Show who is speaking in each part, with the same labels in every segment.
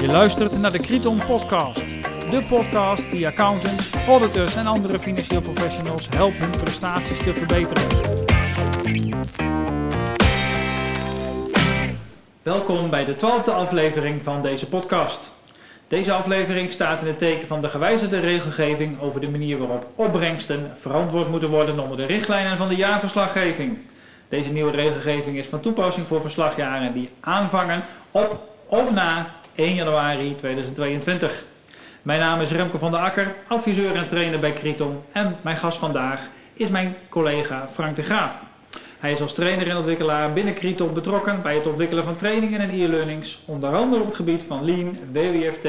Speaker 1: Je luistert naar de Kriton Podcast. De podcast die accountants, auditors en andere financieel professionals helpt hun prestaties te verbeteren. Welkom bij de twaalfde aflevering van deze podcast. Deze aflevering staat in het teken van de gewijzigde regelgeving over de manier waarop opbrengsten verantwoord moeten worden onder de richtlijnen van de jaarverslaggeving. Deze nieuwe regelgeving is van toepassing voor verslagjaren die aanvangen op of na 1 januari 2022. Mijn naam is Remke van der Akker, adviseur en trainer bij Kriton en mijn gast vandaag is mijn collega Frank de Graaf. Hij is als trainer en ontwikkelaar binnen Kriton betrokken bij het ontwikkelen van trainingen en e-learnings, onder andere op het gebied van Lean, WWFT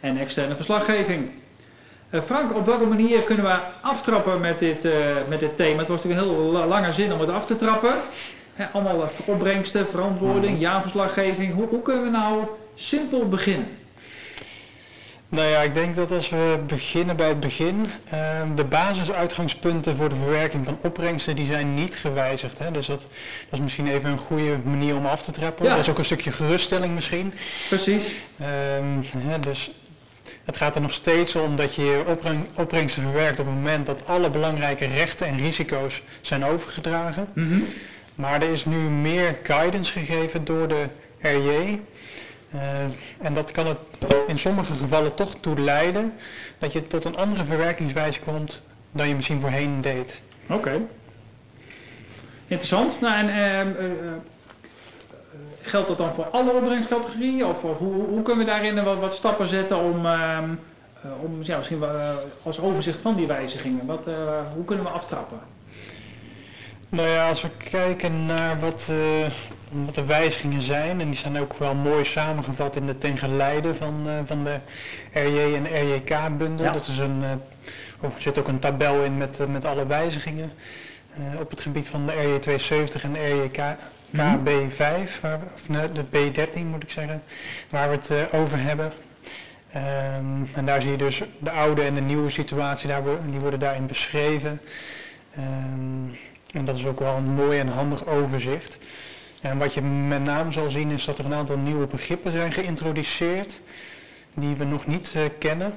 Speaker 1: en externe verslaggeving. Uh, Frank, op welke manier kunnen we aftrappen met dit, uh, met dit thema? Het was natuurlijk een heel lange zin om het af te trappen. He, allemaal opbrengsten, verantwoording, jaarverslaggeving. Hoe, hoe kunnen we nou simpel beginnen?
Speaker 2: Nou ja, ik denk dat als we beginnen bij het begin, uh, de basisuitgangspunten voor de verwerking van opbrengsten, die zijn niet gewijzigd. Hè? Dus dat, dat, is misschien even een goede manier om af te trappen. Ja. Dat is ook een stukje geruststelling misschien.
Speaker 1: Precies.
Speaker 2: Hè, dus het gaat er nog steeds om dat je je opbreng, opbrengsten verwerkt op het moment dat alle belangrijke rechten en risico's zijn overgedragen.
Speaker 1: Mm -hmm.
Speaker 2: Maar er is nu meer guidance gegeven door de RJ. Uh, en dat kan het in sommige gevallen toch toe leiden dat je tot een andere verwerkingswijze komt dan je misschien voorheen deed.
Speaker 1: Oké. Okay. Interessant. Nou, en uh, uh, geldt dat dan voor alle opbrengstcategorieën? Of, of hoe, hoe, kunnen we daarin wat, wat stappen zetten om, om ja, misschien als overzicht van die wijzigingen, wat, hoe kunnen we aftrappen?
Speaker 2: Nou ja, als we kijken naar wat, uh, wat de wijzigingen zijn, en die staan ook wel mooi samengevat in de ten geleide van, uh, van de RJ en RJK-bundel. Ja. Dat is een, uh, er zit ook een tabel in met, met alle wijzigingen op het gebied van de RJ 270 en de RJK. KB5, waar, of nee, de B13 moet ik zeggen, waar we het over hebben. Um, en daar zie je dus de oude en de nieuwe situatie, daar, die worden daarin beschreven. Um, en dat is ook wel een mooi en handig overzicht. En wat je met name zal zien is dat er een aantal nieuwe begrippen zijn geïntroduceerd die we nog niet uh, kennen.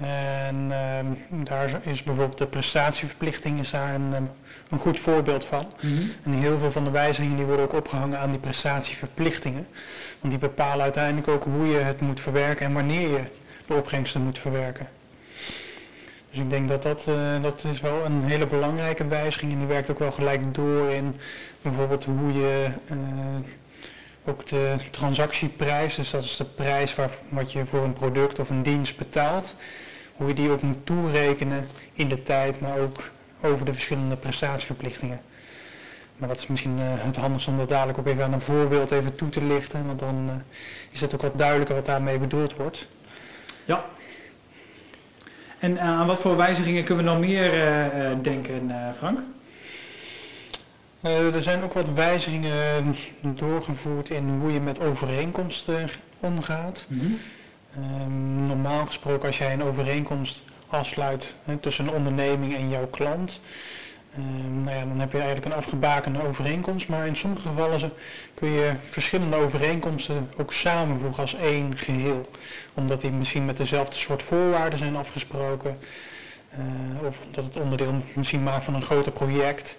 Speaker 2: En uh, daar is bijvoorbeeld de prestatieverplichting is daar een, een goed voorbeeld van.
Speaker 1: Mm -hmm.
Speaker 2: En heel veel van de wijzigingen die worden ook opgehangen aan die prestatieverplichtingen. Want die bepalen uiteindelijk ook hoe je het moet verwerken en wanneer je de opbrengsten moet verwerken. Dus ik denk dat dat, uh, dat is wel een hele belangrijke wijziging en die werkt ook wel gelijk door in bijvoorbeeld hoe je uh, ook de transactieprijs, dus dat is de prijs waar, wat je voor een product of een dienst betaalt, hoe je die ook moet toerekenen in de tijd, maar ook over de verschillende prestatieverplichtingen. Maar dat is misschien uh, het handigst om dat dadelijk ook even aan een voorbeeld even toe te lichten, want dan uh, is het ook wat duidelijker wat daarmee bedoeld wordt.
Speaker 1: Ja, en uh, aan wat voor wijzigingen kunnen we nog meer denken, Frank?
Speaker 2: er zijn ook wat wijzigingen doorgevoerd in hoe je met overeenkomsten omgaat.
Speaker 1: Mm -hmm.
Speaker 2: Normaal gesproken als jij een overeenkomst afsluit hè, tussen een onderneming en jouw klant, Uh, nou ja, dan heb je eigenlijk een afgebakende overeenkomst, maar in sommige gevallen kun je verschillende overeenkomsten ook samenvoegen als één geheel. Omdat die misschien met dezelfde soort voorwaarden zijn afgesproken, uh, of dat het onderdeel misschien maakt van een groter project.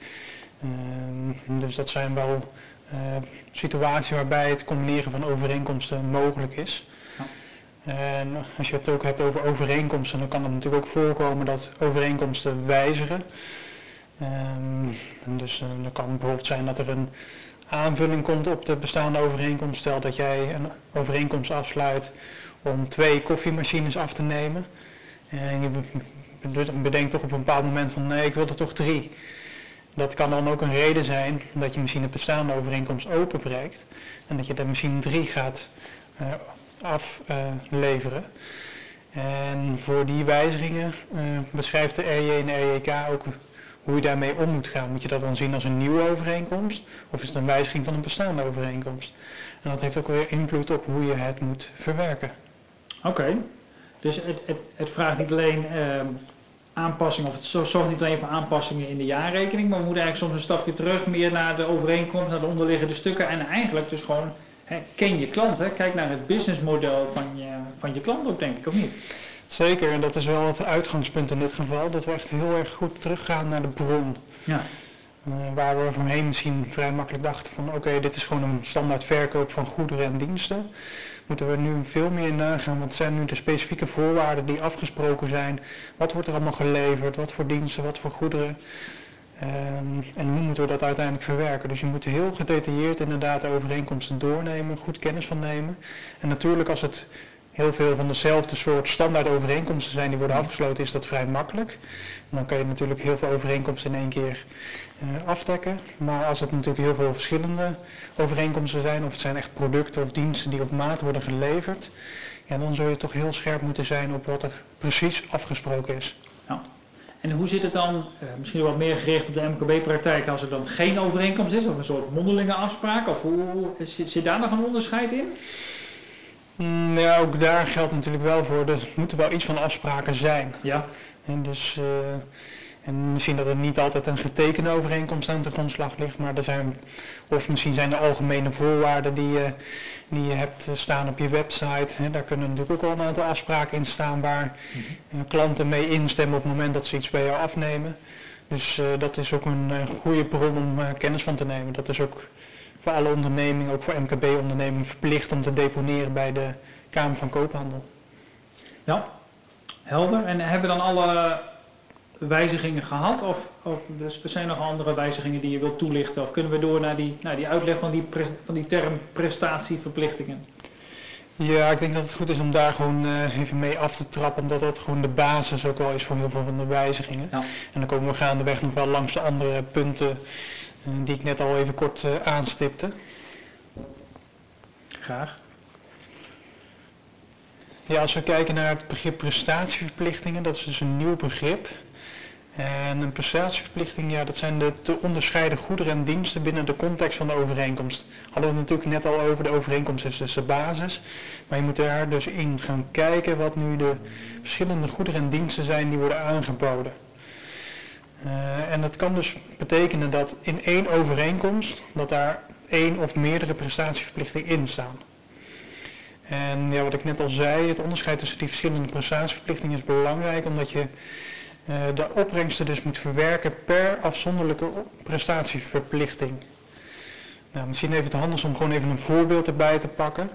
Speaker 2: Uh, dus dat zijn wel situaties waarbij het combineren van overeenkomsten mogelijk is. En als je het ook hebt over overeenkomsten, dan kan het natuurlijk ook voorkomen dat overeenkomsten wijzigen. Um, dus uh, kan bijvoorbeeld zijn dat er een aanvulling komt op de bestaande overeenkomst. Stel dat jij een overeenkomst afsluit om twee koffiemachines af te nemen. En je bedenkt toch op een bepaald moment van nee, ik wil er toch drie. Dat kan dan ook een reden zijn dat je misschien de bestaande overeenkomst openbreekt. En dat je er misschien drie gaat uh, afleveren. En voor die wijzigingen beschrijft de RJ en de RJK ook hoe je daarmee om moet gaan. Moet je dat dan zien als een nieuwe overeenkomst of is het een wijziging van een bestaande overeenkomst? En dat heeft ook weer invloed op hoe je het moet verwerken.
Speaker 1: Oké, dus het, het, het, vraagt niet alleen uh, aanpassingen, of het zorgt niet alleen voor aanpassingen in de jaarrekening, maar we moeten eigenlijk soms een stapje terug, meer naar de overeenkomst, naar de onderliggende stukken en eigenlijk dus gewoon ken je klant. Hè? Kijk naar het businessmodel van je, van je klant ook, denk ik, of niet?
Speaker 2: Zeker, en dat is wel het uitgangspunt in dit geval, dat we echt heel erg goed teruggaan naar de bron.
Speaker 1: Ja.
Speaker 2: Uh, waar we voorheen misschien vrij makkelijk dachten van oké, dit is gewoon een standaard verkoop van goederen en diensten. Moeten we nu veel meer nagaan, wat zijn nu de specifieke voorwaarden die afgesproken zijn? Wat wordt er allemaal geleverd? Wat voor diensten, wat voor goederen? Um, en hoe moeten we dat uiteindelijk verwerken? Dus je moet heel gedetailleerd inderdaad de overeenkomsten doornemen, goed kennis van nemen. En natuurlijk als het heel veel van dezelfde soort standaard overeenkomsten zijn die worden afgesloten, is dat vrij makkelijk. dan kan je natuurlijk heel veel overeenkomsten in één keer uh, afdekken. Maar als het natuurlijk heel veel verschillende overeenkomsten zijn, of het zijn echt producten of diensten die op maat worden geleverd, ja, dan zul je toch heel scherp moeten zijn op wat er precies afgesproken is.
Speaker 1: Ja. En hoe zit het dan, uh, misschien wat meer gericht op de MKB-praktijk, als er dan geen overeenkomst is, of een soort mondelinge afspraak, of hoe, zit, zit daar nog een onderscheid in?
Speaker 2: Mm, ja, ook daar geldt natuurlijk wel voor. Er moeten wel iets van afspraken zijn.
Speaker 1: Ja.
Speaker 2: En dus, uh, en misschien dat er niet altijd een getekende overeenkomst aan de grondslag ligt, maar er zijn, of misschien zijn er algemene voorwaarden die je, die je hebt staan op je website. Daar kunnen natuurlijk ook al een aantal afspraken in staan waar mm klanten mee instemmen op het moment dat ze iets bij jou afnemen. Dus uh, dat is ook een uh, goede bron om kennis van te nemen. Dat is ook voor alle ondernemingen, ook voor MKB-ondernemingen, verplicht om te deponeren bij de Kamer van Koophandel.
Speaker 1: Ja, helder. En hebben we dan alle wijzigingen gehad? Of, of dus er zijn nog andere wijzigingen die je wilt toelichten? Of kunnen we door naar die, naar die uitleg van die, van die term prestatieverplichtingen?
Speaker 2: Ja, ik denk dat het goed is om daar gewoon uh, even mee af te trappen, omdat dat gewoon de basis ook wel is voor heel veel van de wijzigingen.
Speaker 1: Ja.
Speaker 2: En dan komen we gaandeweg nog wel langs de andere punten eh, die ik net al even kort uh, aanstipte.
Speaker 1: Graag.
Speaker 2: Ja, als we kijken naar het begrip prestatieverplichtingen, dat is dus een nieuw begrip. En een prestatieverplichting, ja, dat zijn de te onderscheiden goederen en diensten binnen de context van de overeenkomst. Hadden we het natuurlijk net al over, de overeenkomst is dus de basis. Maar je moet daar dus in gaan kijken wat nu de verschillende goederen en diensten zijn die worden aangeboden. Uh, en dat kan dus betekenen dat in één overeenkomst, dat daar één of meerdere prestatieverplichtingen in staan. En ja, wat ik net al zei, het onderscheid tussen die verschillende prestatieverplichtingen is belangrijk, omdat je de opbrengsten dus moet verwerken per afzonderlijke prestatieverplichting. Nou, misschien even te handig om gewoon even een voorbeeld erbij te pakken.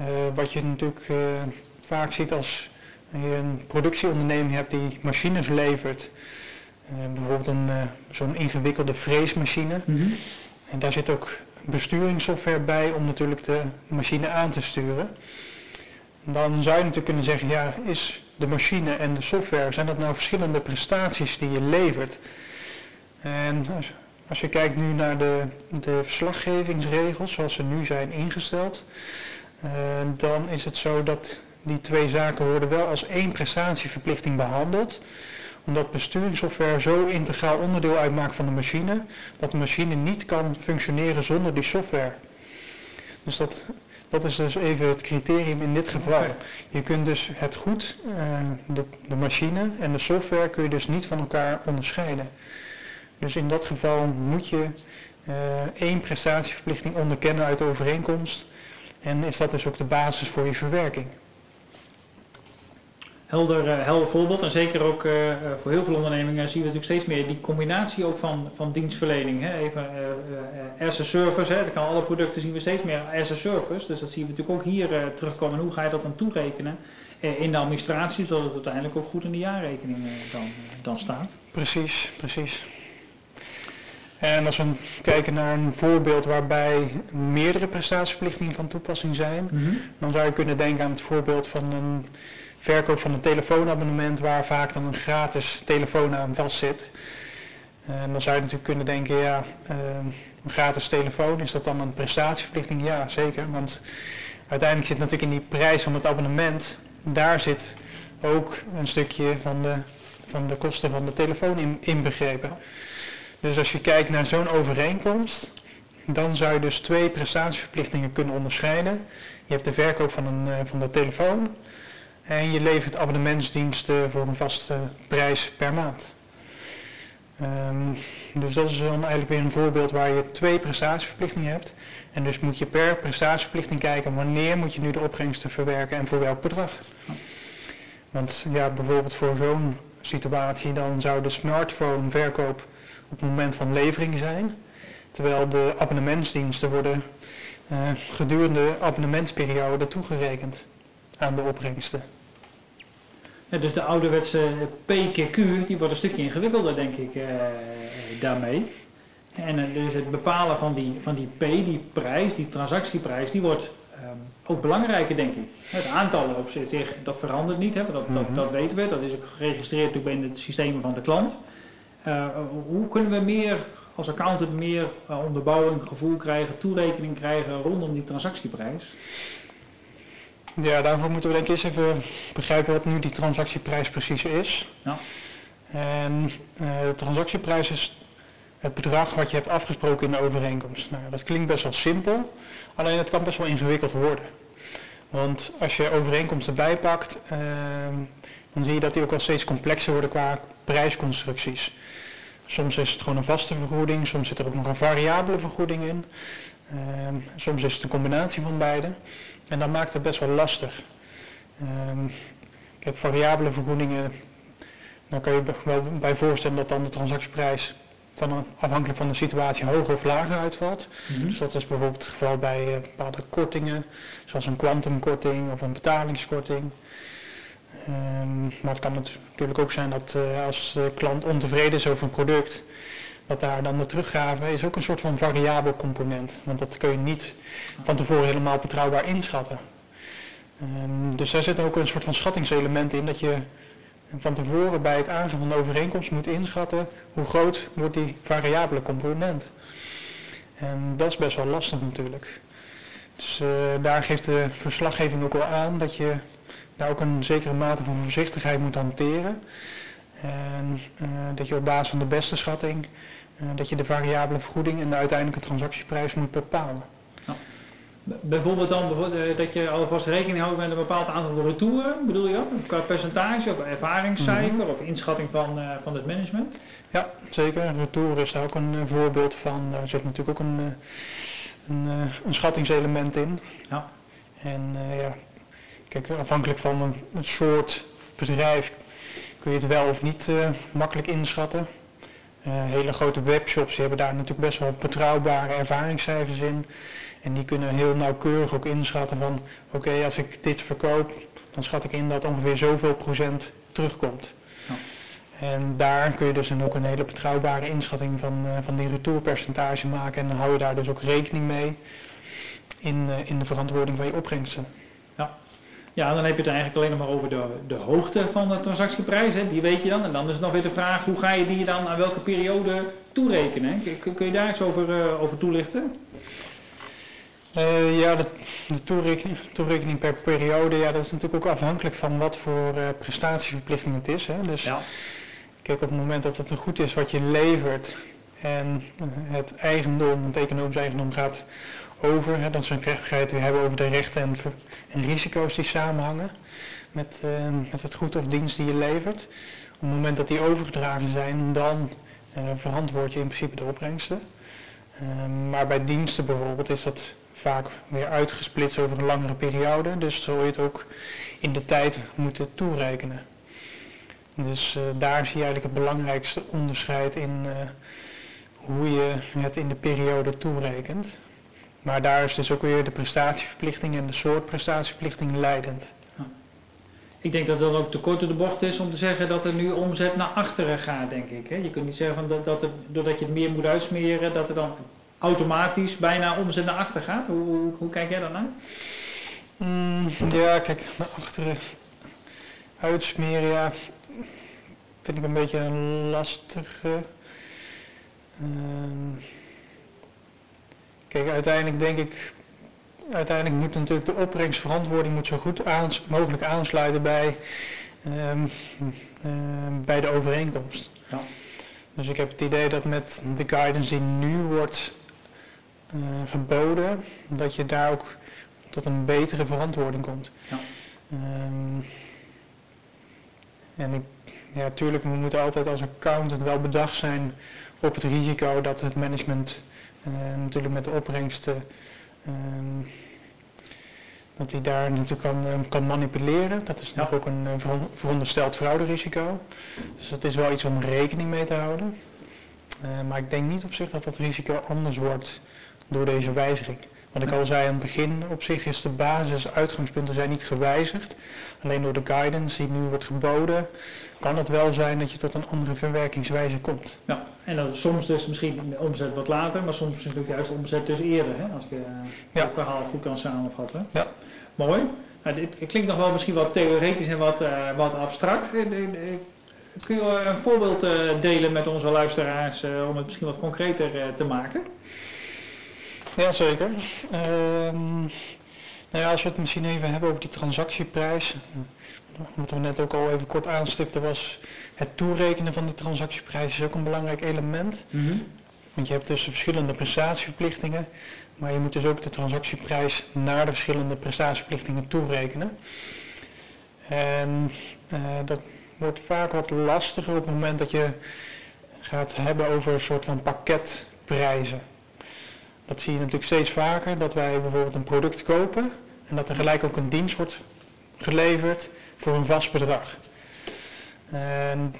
Speaker 2: Uh, wat je natuurlijk vaak ziet als je een productieonderneming hebt die machines levert uh, bijvoorbeeld een, zo'n ingewikkelde freesmachine.
Speaker 1: -hmm.
Speaker 2: En daar zit ook besturingssoftware bij om natuurlijk de machine aan te sturen. Dan zou je natuurlijk kunnen zeggen, ja, is de machine en de software, zijn dat nou verschillende prestaties die je levert? En als, je kijkt nu naar de, de verslaggevingsregels zoals ze nu zijn ingesteld, uh, dan is het zo dat die twee zaken worden wel als één prestatieverplichting behandeld omdat besturingssoftware zo integraal onderdeel uitmaakt van de machine, dat de machine niet kan functioneren zonder die software. Dus dat, dat is dus even het criterium in dit geval.
Speaker 1: Okay.
Speaker 2: Je kunt dus het goed, uh, de, de machine en de software kun je dus niet van elkaar onderscheiden. Dus in dat geval moet je uh, één prestatieverplichting onderkennen uit de overeenkomst. En is dat dus ook de basis voor je verwerking
Speaker 1: helder, uh, helder voorbeeld. En zeker ook uh, voor heel veel ondernemingen zien we natuurlijk steeds meer die combinatie ook van, van dienstverlening. Hè? Even uh, as a service, hè? dat kan alle producten zien we steeds meer as a service. Dus dat zien we natuurlijk ook hier terugkomen. En hoe ga je dat dan toerekenen in de administratie, zodat het uiteindelijk ook goed in de jaarrekening dan, dan staat?
Speaker 2: Precies, precies. En als we kijken naar een voorbeeld waarbij meerdere prestatieverplichtingen van toepassing zijn,
Speaker 1: mm -hmm.
Speaker 2: dan zou je kunnen denken aan het voorbeeld van een verkoop van een telefoonabonnement waar vaak dan een gratis telefoon aan vast zit. En dan zou je natuurlijk kunnen denken, ja, uh, een gratis telefoon, is dat dan een prestatieverplichting? Ja, zeker, want uiteindelijk zit natuurlijk in die prijs van het abonnement, daar zit ook een stukje van de, van de kosten van de telefoon in, inbegrepen. Dus als je kijkt naar zo'n overeenkomst, dan zou je dus twee prestatieverplichtingen kunnen onderscheiden. Je hebt de verkoop van, een, uh, van de telefoon En je levert abonnementsdiensten voor een vaste prijs per maand. Ehm, dus dat is dan eigenlijk weer een voorbeeld waar je twee prestatieverplichtingen hebt. En dus moet je per prestatieverplichting kijken wanneer moet je nu de opbrengsten verwerken en voor welk bedrag. Want ja, bijvoorbeeld voor zo'n situatie dan zou de smartphoneverkoop op het moment van levering zijn. Terwijl de abonnementsdiensten worden uh, gedurende de abonnementsperiode toegerekend aan de opbrengsten.
Speaker 1: Ja, dus de ouderwetse PQQ die wordt een stukje ingewikkelder, denk ik, uh, daarmee. En uh, dus het bepalen van die, van die P, die prijs, die transactieprijs, die wordt um, ook belangrijker, denk ik. Het aantal op zich, dat verandert niet, hè, dat, dat, mhm. dat weten we. Dat is ook geregistreerd ook in het systeem van de klant. Uh, hoe kunnen we meer als accountant meer uh, onderbouwing, gevoel krijgen, toerekening krijgen rondom die transactieprijs?
Speaker 2: Ja, daarvoor moeten we denk ik eerst even begrijpen wat nu die transactieprijs precies is. Ja. En uh, de transactieprijs is het bedrag wat je hebt afgesproken in de overeenkomst. Nou, dat klinkt best wel simpel, alleen het kan best wel ingewikkeld worden. Want als je overeenkomsten bijpakt, uh, dan zie je dat die ook wel steeds complexer worden qua prijsconstructies. Soms is het gewoon een vaste vergoeding, soms zit er ook nog een variabele vergoeding in. Uh, soms is het een combinatie van beide. En dat maakt het best wel lastig. Um, kijk, variabele vergoedingen, dan kan je wel bij voorstellen dat dan de transactieprijs van afhankelijk van de situatie hoger of lager uitvalt. Mhm. Dus dat is bijvoorbeeld het geval bij uh, bepaalde kortingen, zoals een kwantumkorting of een betalingskorting. Um, maar het kan natuurlijk ook zijn dat uh, als de klant ontevreden is over een product, dat daar dan de teruggave is ook een soort van variabel component. Want dat kun je niet van tevoren helemaal betrouwbaar inschatten. Um, dus daar zit ook een soort van schattingselement in dat je van tevoren bij het aangaan van de overeenkomst moet inschatten hoe groot wordt die variabele component. En dat is best wel lastig natuurlijk. Dus uh, daar geeft de verslaggeving ook wel aan dat je daar ook een zekere mate van voorzichtigheid moet hanteren. En uh, dat je op basis van de beste schatting, dat je de variabele vergoeding en de uiteindelijke transactieprijs moet bepalen.
Speaker 1: Bijvoorbeeld dan eh, dat je alvast rekening houdt met een bepaald aantal retouren, bedoel je dat? Qua percentage of ervaringscijfer mhm. of inschatting van, uh, van het management?
Speaker 2: Ja, zeker. Retour is daar ook een uh, voorbeeld van. Daar zit natuurlijk ook een, een, een schattingselement in. Ja. En ja, kijk, afhankelijk van een, een, soort bedrijf kun je het wel of niet makkelijk inschatten. Hele grote webshops die hebben daar natuurlijk best wel betrouwbare ervaringscijfers in. En die kunnen heel nauwkeurig ook inschatten van oké, als ik dit verkoop, dan schat ik in dat ongeveer zoveel procent terugkomt. Ja. En daar kun je dus dan ook een hele betrouwbare inschatting van, uh, van die retourpercentage maken. En dan hou je daar dus ook rekening mee in, uh, in de verantwoording van je opbrengsten.
Speaker 1: Ja. dan heb je het eigenlijk alleen nog maar over de, de hoogte van de transactieprijs. Hè? Die weet je dan. En dan is het nog weer de vraag, hoe ga je die dan aan welke periode toerekenen? Kun, kun je daar iets over, uh, over toelichten?
Speaker 2: Uh, ja, de, de toerekening, toerekening, per periode, ja, dat is natuurlijk ook afhankelijk van wat voor uh, prestatieverplichting het is. Hè. Dus ja. kijk, op het moment dat het een goed is wat je levert en het eigendom, het economisch eigendom gaat over, hè, dan ga je het weer hebben over de rechten en, en risico's die samenhangen met, met het goed of dienst die je levert. Op het moment dat die overgedragen zijn, dan verantwoord je in principe de opbrengsten. Ehm, maar bij diensten bijvoorbeeld is dat vaak weer uitgesplitst over een langere periode. Dus zul je het ook in de tijd moeten toerekenen. Dus uh, daar zie je eigenlijk het belangrijkste onderscheid in uh, hoe je het in de periode toerekent. Maar daar is dus ook weer de prestatieverplichting en de soort prestatieverplichting leidend.
Speaker 1: Ik denk dat dat ook te kort de bocht is om te zeggen dat er nu omzet naar achteren gaat, denk ik. Je kunt niet zeggen dat, dat het, doordat je het meer moet uitsmeren, dat er dan automatisch bijna omzet naar achter gaat. Hoe, hoe, hoe kijk jij daarnaar?
Speaker 2: Mm, ja, kijk, naar achteren uitsmeren, ja, vind ik een beetje een lastige. Uh, kijk, uiteindelijk denk ik, uiteindelijk moet natuurlijk de opbrengstverantwoording moet zo goed aans mogelijk aansluiten bij, um, bij de overeenkomst. Ja. Dus ik heb het idee dat met de guidance die nu wordt uh, geboden, dat je daar ook tot een betere verantwoording komt. Ja. Um, En ik, ja, natuurlijk, we moeten altijd als accountant wel bedacht zijn op het risico dat het management natuurlijk met de opbrengsten ehm, dat hij daar natuurlijk kan, uh, kan manipuleren. Dat is natuurlijk ook een uh, verondersteld frauderisico. Dus dat is wel iets om rekening mee te houden. maar ik denk niet op zich dat dat risico anders wordt door deze wijziging. Wat ik al zei aan het begin, op zich is de basis, uitgangspunten zijn niet gewijzigd. Alleen door de guidance die nu wordt geboden, kan het wel zijn dat je tot een andere verwerkingswijze komt.
Speaker 1: Ja, en dan soms dus misschien de omzet wat later, maar soms natuurlijk juist de omzet dus eerder, hè, als ik uh, ja. het verhaal goed kan samenvatten.
Speaker 2: Ja.
Speaker 1: Mooi. Nou, dit klinkt nog wel misschien wat theoretisch en wat, uh, wat abstract. Eh, kun je een voorbeeld delen met onze luisteraars om het misschien wat concreter te maken?
Speaker 2: Jazeker. Um, nou ja, als we het misschien even hebben over die transactieprijs. Wat we net ook al even kort aanstipten was het toerekenen van die transactieprijs is ook een belangrijk element.
Speaker 1: Mm
Speaker 2: Want je hebt dus verschillende prestatieverplichtingen, maar je moet dus ook de transactieprijs naar de verschillende prestatieverplichtingen toerekenen. En uh, dat wordt vaak wat lastiger op het moment dat je gaat hebben over een soort van pakketprijzen. Dat zie je natuurlijk steeds vaker, dat wij bijvoorbeeld een product kopen en dat er gelijk ook een dienst wordt geleverd voor een vast bedrag. En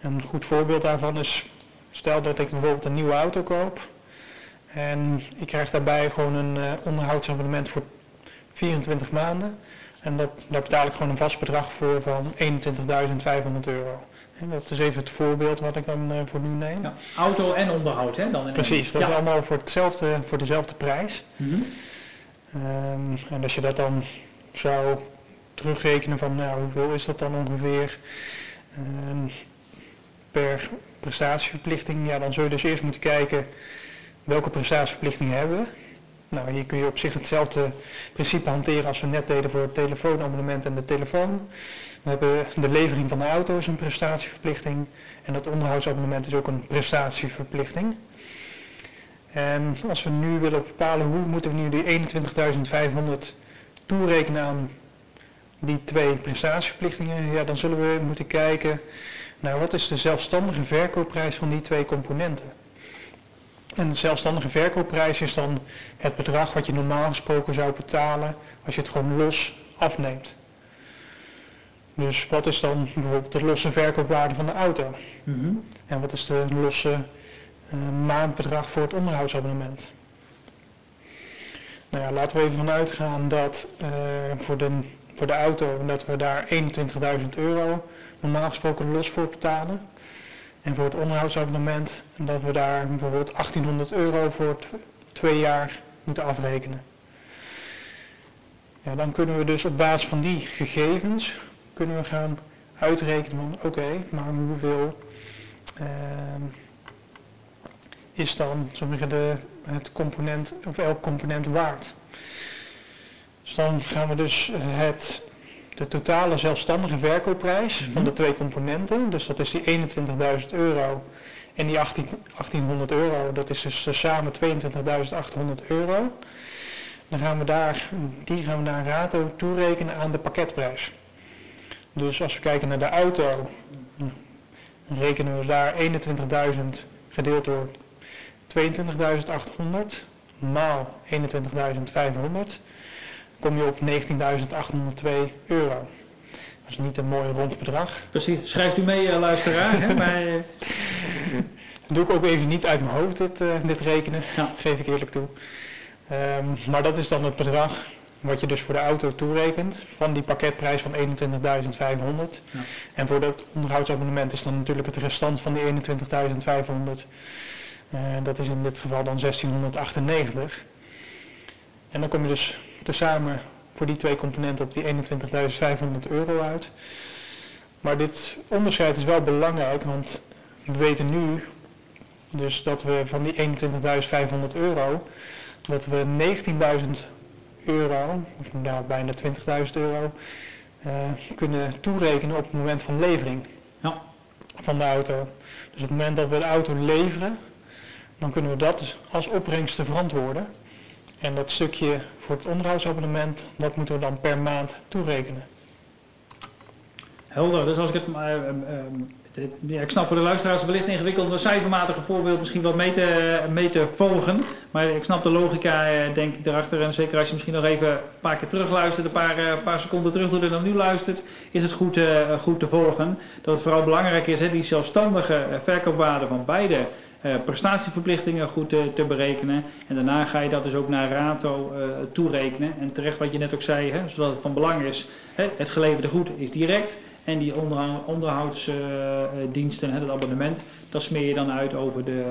Speaker 2: een goed voorbeeld daarvan is, stel dat ik bijvoorbeeld een nieuwe auto koop en ik krijg daarbij gewoon een uh, onderhoudsabonnement voor 24 maanden. En dat, daar betaal ik gewoon een vast bedrag voor van 21.500 euro. Dat is even het voorbeeld wat ik dan uh, voor nu neem. Ja,
Speaker 1: auto en onderhoud, hè? Dan
Speaker 2: Precies, dat is allemaal voor, hetzelfde, voor dezelfde prijs.
Speaker 1: Mm -hmm.
Speaker 2: um, en als je dat dan zou terugrekenen van, nou, hoeveel is dat dan ongeveer um, per prestatieverplichting, ja, dan zul je dus eerst moeten kijken welke prestatieverplichtingen hebben we. Nou, hier kun je op zich hetzelfde principe hanteren als we net deden voor het telefoonabonnement en de telefoon. We hebben de levering van de auto is een prestatieverplichting en het onderhoudsabonnement is ook een prestatieverplichting. En als we nu willen bepalen hoe moeten we nu die 21.500 toerekenen aan die twee prestatieverplichtingen, ja, dan zullen we moeten kijken naar wat is de zelfstandige verkoopprijs van die twee componenten. En de zelfstandige verkoopprijs is dan het bedrag wat je normaal gesproken zou betalen als je het gewoon los afneemt. Dus wat is dan bijvoorbeeld de losse verkoopwaarde van de auto?
Speaker 1: Mhm.
Speaker 2: En wat is de losse uh, maandbedrag voor het onderhoudsabonnement? Nou ja, laten we even vanuit gaan dat uh, voor, de, voor de auto dat we daar 21.000 euro normaal gesproken los voor betalen. En voor het onderhoudsabonnement dat we daar bijvoorbeeld 1800 euro voor twee jaar moeten afrekenen. Ja, dan kunnen we dus op basis van die gegevens kunnen we gaan uitrekenen van oké, maar hoeveel uh, is dan zeggen, de, het component of elk component waard. Dus dan gaan we dus het, de totale zelfstandige verkoopprijs mm -hmm. van de twee componenten, dus dat is die 21.000 euro en die 18, 1800 euro, dat is dus samen 22.800 euro. Dan gaan we daar, die gaan we naar rato toerekenen aan de pakketprijs. Dus als we kijken naar de auto, rekenen we daar 21.000 gedeeld door 22.800 maal 21.500, kom je op 19.802 euro. Dat is niet een mooi rond bedrag.
Speaker 1: Precies, schrijft u mee, uh, luisteraar. hè? Maar, uh...
Speaker 2: doe ik ook even niet uit mijn hoofd, dit, uh, dit rekenen,
Speaker 1: ja.
Speaker 2: geef ik eerlijk toe. Um, maar dat is dan het bedrag wat je dus voor de auto toerekent van die pakketprijs van 21.500.
Speaker 1: Ja.
Speaker 2: En voor dat onderhoudsabonnement is dan natuurlijk het restant van die 21.500. Uh, dat is in dit geval dan 1698. En dan kom je dus tezamen voor die twee componenten op die 21.500 euro uit. Maar dit onderscheid is wel belangrijk, want we weten nu dus dat we van die 21.500 euro, dat we 19.000 euro, of nou, bijna 20.000 euro, uh, kunnen toerekenen op het moment van levering
Speaker 1: ja.
Speaker 2: van de auto. Dus op het moment dat we de auto leveren, dan kunnen we dat dus als opbrengsten verantwoorden. En dat stukje voor het onderhoudsabonnement, dat moeten we dan per maand toerekenen.
Speaker 1: Helder, dus als ik het, uh, ik snap voor de luisteraars wellicht ingewikkeld om een cijfermatige voorbeeld misschien wat mee te, mee te volgen. Maar ik snap de logica, denk ik, erachter. En zeker als je misschien nog even een paar keer terugluistert, een paar, een paar seconden terug doet en dan nu luistert, is het goed, goed te volgen. Dat het vooral belangrijk is, hè, die zelfstandige verkoopwaarde van beide prestatieverplichtingen goed te, berekenen. En daarna ga je dat dus ook naar rato toerekenen. En terecht wat je net ook zei, hè, zodat het van belang is, hè, het geleverde goed is direct. En die onderhoudsdiensten, het abonnement, dat smeer je dan uit over de,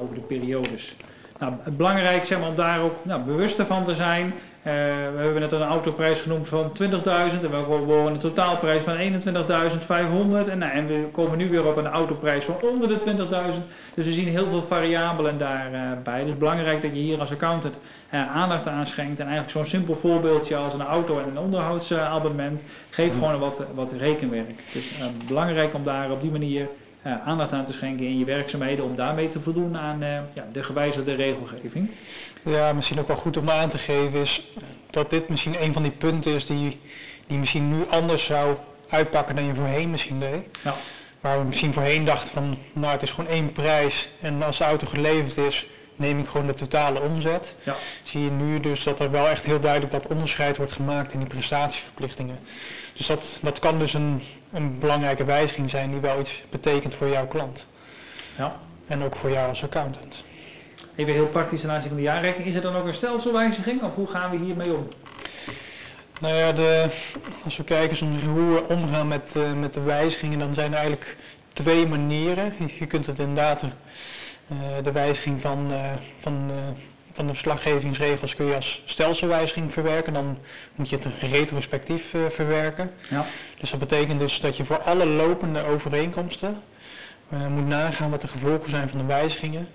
Speaker 1: over de periodes. Nou, het belangrijk zeg maar, om daar ook nou, bewuster van te zijn. Uh, we hebben net een autoprijs genoemd van 20.000 en we horen een totaalprijs van 21.500 en, nou, en we komen nu weer op een autoprijs van onder de 20.000. Dus we zien heel veel variabelen daarbij. Uh, dus belangrijk dat je hier als accountant uh, aandacht aan schenkt en eigenlijk zo'n simpel voorbeeldje als een auto en een onderhoudsabonnement geeft gewoon wat, wat rekenwerk. Dus belangrijk om daar op die manier uh, aandacht aan te schenken in je werkzaamheden om daarmee te voldoen aan uh, ja, de gewijzigde regelgeving.
Speaker 2: Ja, misschien ook wel goed om aan te geven is dat dit misschien een van die punten is die, die misschien nu anders zou uitpakken dan je voorheen misschien deed. Ja. Waar we misschien voorheen dachten van, nou het is gewoon één prijs en als de auto geleverd is, neem ik gewoon de totale omzet. Ja. Zie je nu dus dat er wel echt heel duidelijk dat onderscheid wordt gemaakt in die prestatieverplichtingen. Dus dat, dat kan dus een, een belangrijke wijziging zijn die wel iets betekent voor jouw klant. Ja. En ook voor jou als accountant.
Speaker 1: Even heel praktisch ten aanzien van de jaarrekening. Is er dan ook een stelselwijziging of hoe gaan we hiermee om?
Speaker 2: Nou ja, de, als we kijken hoe we omgaan met, uh, met de wijzigingen, dan zijn er eigenlijk twee manieren. Je kunt het inderdaad, uh, de wijziging van, uh, van van de verslaggevingsregels kun je als stelselwijziging verwerken. Dan moet je het retrospectief uh, verwerken. Ja. Dus dat betekent dus dat je voor alle lopende overeenkomsten uh, moet nagaan wat de gevolgen zijn van de wijzigingen.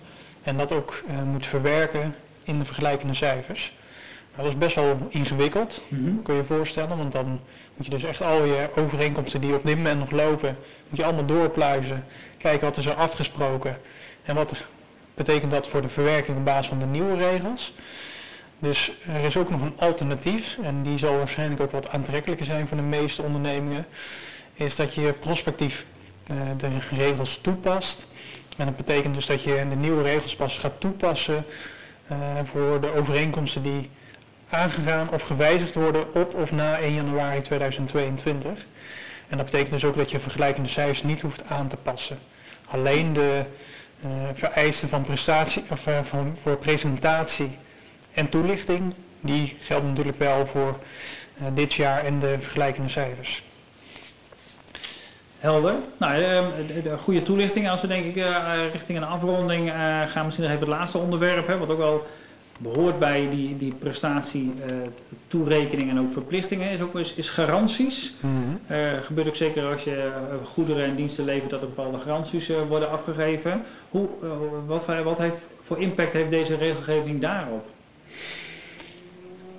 Speaker 2: En dat ook uh, moet verwerken in de vergelijkende cijfers. Nou, dat is best wel ingewikkeld, -hmm. kun je je voorstellen. Want dan moet je dus echt al je overeenkomsten die op dit moment nog lopen, moet je allemaal doorpluizen. Kijken wat is er afgesproken en wat betekent dat voor de verwerking op basis van de nieuwe regels. Dus er is ook nog een alternatief, en die zal waarschijnlijk ook wat aantrekkelijker zijn voor de meeste ondernemingen, is dat je prospectief uh, de regels toepast. En dat betekent dus dat je de nieuwe regels pas gaat toepassen uh, voor de overeenkomsten die aangegaan of gewijzigd worden op of na 1 januari 2022. En dat betekent dus ook dat je vergelijkende cijfers niet hoeft aan te passen. Alleen de vereisten van prestatie, of, uh, van, voor presentatie en toelichting, die gelden natuurlijk wel voor uh, dit jaar en de vergelijkende cijfers.
Speaker 1: Helder. Nou, de goede toelichting. Als we denk ik richting een afronding gaan, misschien nog even het laatste onderwerp, hè, wat ook wel behoort bij die, die prestatie, uh, toerekening en ook verplichtingen is ook is, is garanties. Mm gebeurt ook zeker als je uh, goederen en diensten levert dat er bepaalde garanties worden afgegeven. Hoe, wat, wat heeft, voor impact heeft deze regelgeving daarop?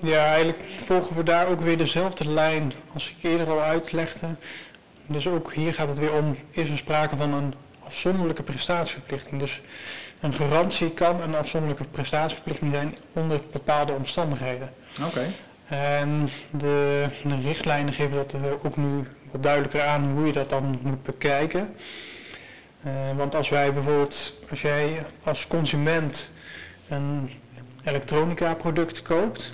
Speaker 2: Ja, eigenlijk volgen we daar ook weer dezelfde lijn als ik eerder al uitlegde. Dus ook hier gaat het weer om, is er sprake van een afzonderlijke prestatieverplichting. Dus een garantie kan een afzonderlijke prestatieverplichting zijn onder bepaalde omstandigheden. Oké. En de, de, richtlijnen geven dat ook nu wat duidelijker aan hoe je dat dan moet bekijken. Uh, want als wij bijvoorbeeld, als jij als consument een elektronica product koopt,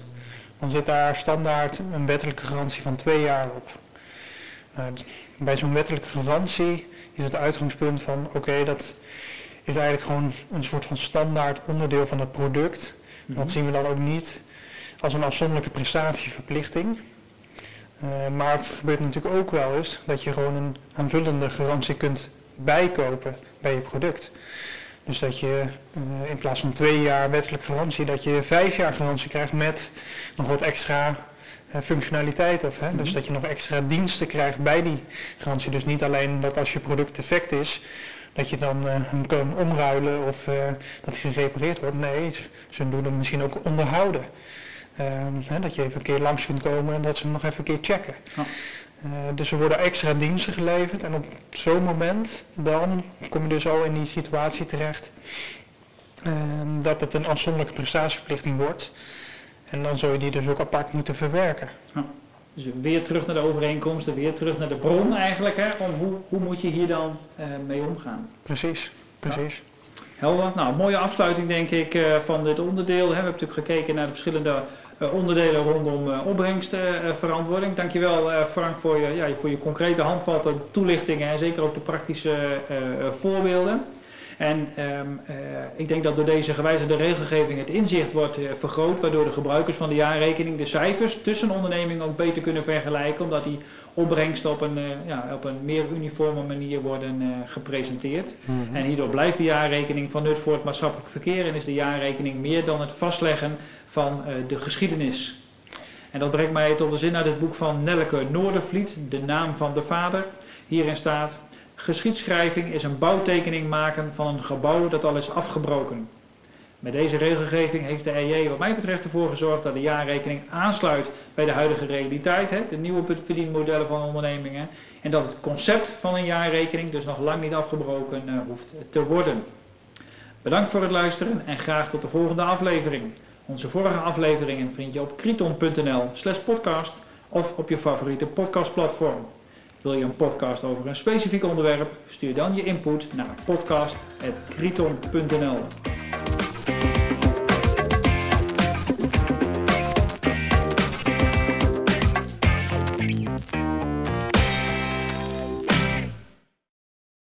Speaker 2: dan zit daar standaard een wettelijke garantie van twee jaar op. Uh, bij zo'n wettelijke garantie is het uitgangspunt van oké, dat is eigenlijk gewoon een soort van standaard onderdeel van het product. Mm Dat zien we dan ook niet als een afzonderlijke prestatieverplichting. Uh, maar het gebeurt natuurlijk ook wel eens dat je gewoon een aanvullende garantie kunt bijkopen bij je product. Dus dat je uh, in plaats van twee jaar wettelijke garantie, dat je vijf jaar garantie krijgt met nog wat extra functionaliteit. Of, hè? Mm -hmm. Dus dat je nog extra diensten krijgt bij die garantie. Dus niet alleen dat als je product defect is, dat je dan uh, hem kan omruilen of uh, dat hij gerepareerd wordt. Nee, ze doen hem misschien ook onderhouden. Um, hè, dat je even een keer langs kunt komen en dat ze hem nog even een keer checken. Uh, dus er worden extra diensten geleverd en op zo'n moment dan kom je dus al in die situatie terecht ehm, dat het een afzonderlijke prestatieverplichting wordt. En dan zul je die dus ook apart moeten verwerken. Ja.
Speaker 1: Dus weer terug naar de overeenkomsten, weer terug naar de bron eigenlijk. Hè, om hoe, hoe moet je hier dan eh, mee omgaan?
Speaker 2: Precies, precies.
Speaker 1: Helder. Nou, mooie afsluiting denk ik eh, van dit onderdeel. We hebben natuurlijk gekeken naar de verschillende eh, onderdelen rondom opbrengstverantwoording. Dankjewel Frank voor je, ja, voor je concrete handvatten, toelichtingen en zeker ook de praktische voorbeelden. En um, uh, ik denk dat door deze gewijzigde regelgeving het inzicht wordt uh, vergroot, waardoor de gebruikers van de jaarrekening de cijfers tussen ondernemingen ook beter kunnen vergelijken, omdat die opbrengsten op een, uh, ja, op een meer uniforme manier worden gepresenteerd. Mm -hmm. En hierdoor blijft de jaarrekening van nut voor het maatschappelijk verkeer en is de jaarrekening meer dan het vastleggen van de geschiedenis. En dat brengt mij tot de zin uit het boek van Nelleke Noordervliet, De naam van de vader. Hierin staat... Geschiedschrijving is een bouwtekening maken van een gebouw dat al is afgebroken. Met deze regelgeving heeft de RJ wat mij betreft ervoor gezorgd dat de jaarrekening aansluit bij de huidige realiteit, hè, de nieuwe verdienmodellen van ondernemingen, en dat het concept van een jaarrekening dus nog lang niet afgebroken uh, hoeft te worden. Bedankt voor het luisteren en graag tot de volgende aflevering. Onze vorige afleveringen vind je op kriton.nl slash podcast of op je favoriete podcastplatform. Wil je een podcast over een specifiek onderwerp? Stuur dan je input naar podcast.kriton.nl